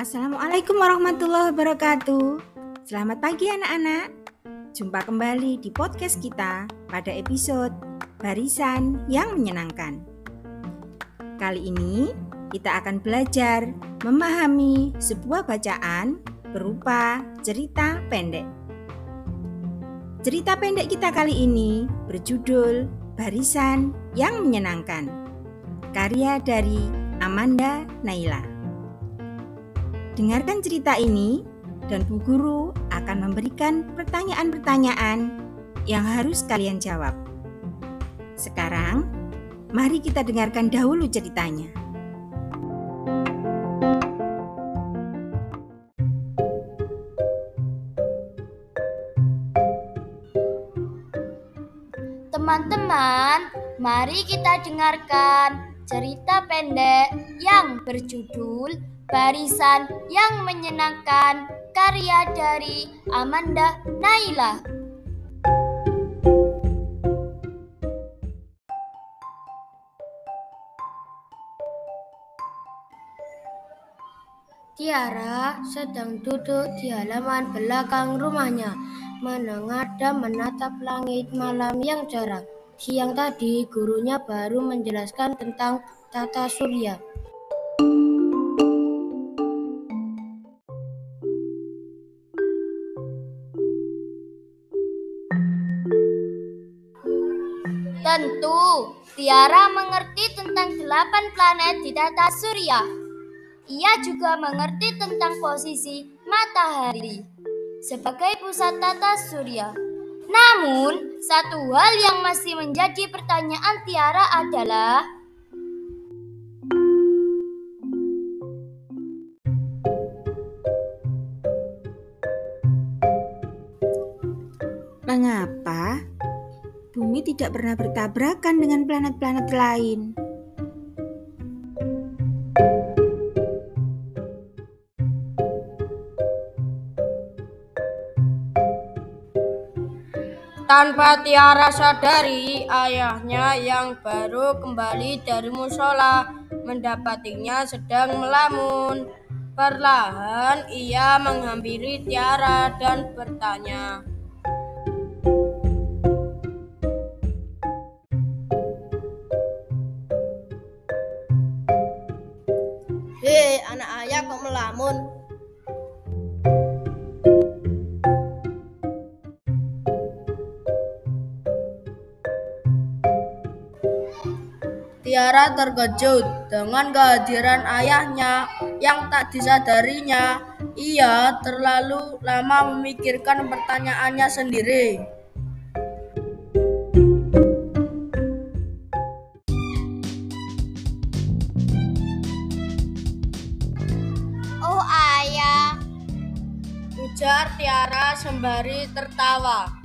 Assalamualaikum warahmatillahi wabarakatuh. Selamat pagi anak-anak. Jumpa kembali di podcast kita pada episode Barisan yang Menyenangkan. Kali ini kita akan belajar memahami sebuah bacaan berupa cerita pendek. Cerita pendek kita kali ini berjudul Barisan yang Menyenangkan. Karya dari Amanda Naila. Dengarkan cerita ini dan Bu Guru akan memberikan pertanyaan-pertanyaan yang harus kalian jawab. Sekarang, mari kita dengarkan dahulu ceritanya. Teman-teman, mari kita dengarkan cerita pendek yang berjudul Barisan yang menyenangkan karya dari Amanda Naila. Tiara sedang duduk di halaman belakang rumahnya, mendengar dan menatap langit malam yang cerah. Siang tadi, gurunya baru menjelaskan tentang tata surya. Tentu, Tiara mengerti tentang delapan planet di tata surya. Ia juga mengerti tentang posisi matahari sebagai pusat tata surya. Namun, satu hal yang masih menjadi pertanyaan Tiara adalah Mengapa bumi tidak pernah bertabrakan dengan planet-planet lain. Tanpa Tiara sadari, ayahnya yang baru kembali dari musola mendapatinya sedang melamun. Perlahan ia menghampiri Tiara dan bertanya, Tiara terkejut dengan kehadiran ayahnya yang tak disadarinya. Ia terlalu lama memikirkan pertanyaannya sendiri. Ujar Tiara sembari tertawa.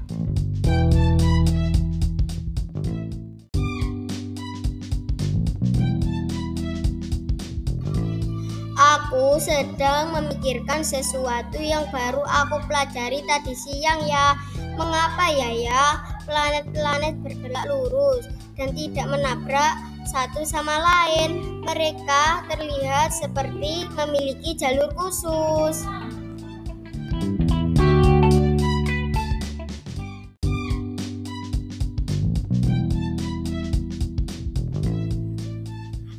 Aku sedang memikirkan sesuatu yang baru aku pelajari tadi siang ya. Mengapa ya ya planet-planet bergerak lurus dan tidak menabrak satu sama lain? Mereka terlihat seperti memiliki jalur khusus.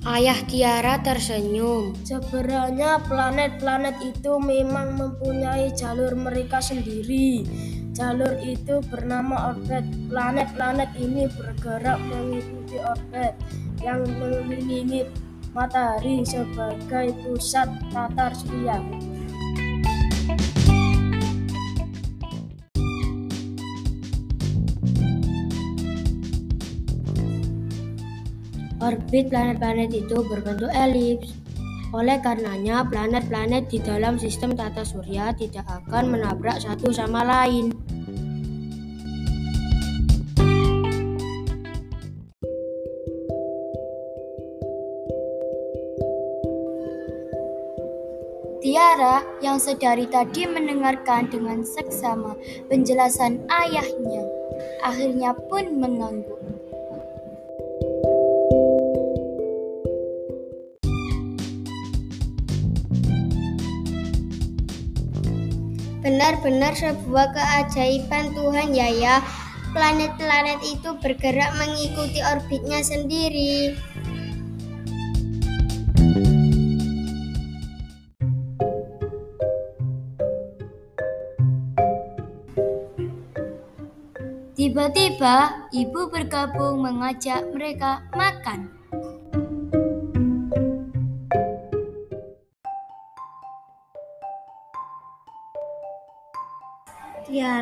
Ayah Tiara tersenyum. Sebenarnya planet-planet itu memang mempunyai jalur mereka sendiri. Jalur itu bernama orbit. Planet-planet ini bergerak mengikuti orbit yang mengelilingi matahari sebagai pusat tata surya. Orbit planet-planet itu berbentuk elips. Oleh karenanya, planet-planet di dalam sistem tata surya tidak akan menabrak satu sama lain. Tiara yang sedari tadi mendengarkan dengan seksama penjelasan ayahnya, akhirnya pun mengangguk. Benar-benar sebuah keajaiban Tuhan ya ya. Planet-planet itu bergerak mengikuti orbitnya sendiri. Tiba-tiba ibu bergabung mengajak mereka makan.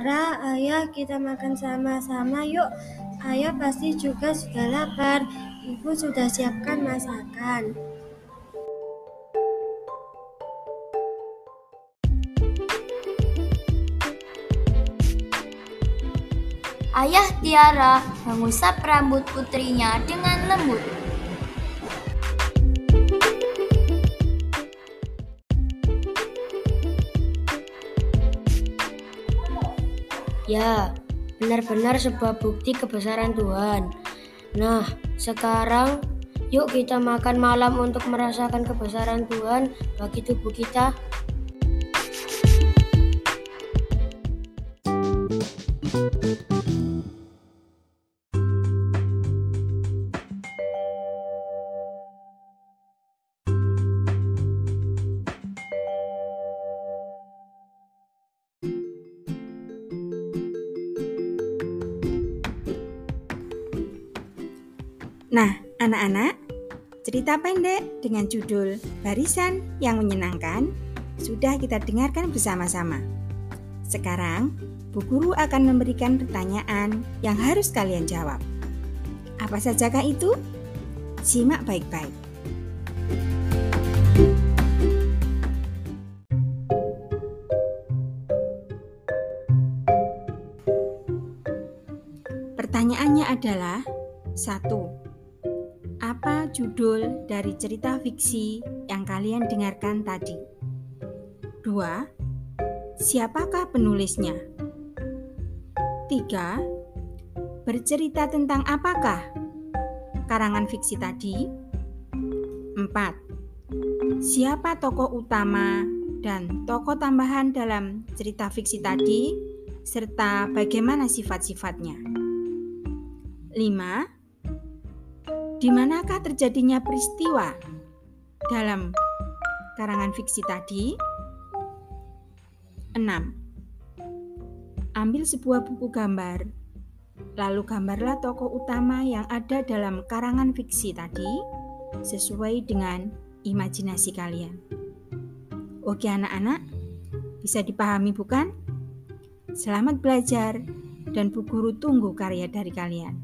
Ayah kita makan sama-sama yuk. Ayah pasti juga sudah lapar. Ibu sudah siapkan masakan. Ayah Tiara mengusap rambut putrinya dengan lembut. Ya, benar-benar sebuah bukti kebesaran Tuhan. Nah, sekarang yuk kita makan malam untuk merasakan kebesaran Tuhan bagi tubuh kita. Nah, anak-anak, cerita pendek dengan judul Barisan yang Menyenangkan sudah kita dengarkan bersama-sama. Sekarang, Bu Guru akan memberikan pertanyaan yang harus kalian jawab. Apa sajakah itu? Simak baik-baik. Pertanyaannya adalah: 1. Apa judul dari cerita fiksi yang kalian dengarkan tadi? 2. Siapakah penulisnya? 3. Bercerita tentang apakah karangan fiksi tadi? 4. Siapa tokoh utama dan tokoh tambahan dalam cerita fiksi tadi serta bagaimana sifat-sifatnya? 5. Di manakah terjadinya peristiwa dalam karangan fiksi tadi? 6. Ambil sebuah buku gambar, lalu gambarlah tokoh utama yang ada dalam karangan fiksi tadi sesuai dengan imajinasi kalian. Oke anak-anak, bisa dipahami bukan? Selamat belajar dan Bu Guru tunggu karya dari kalian.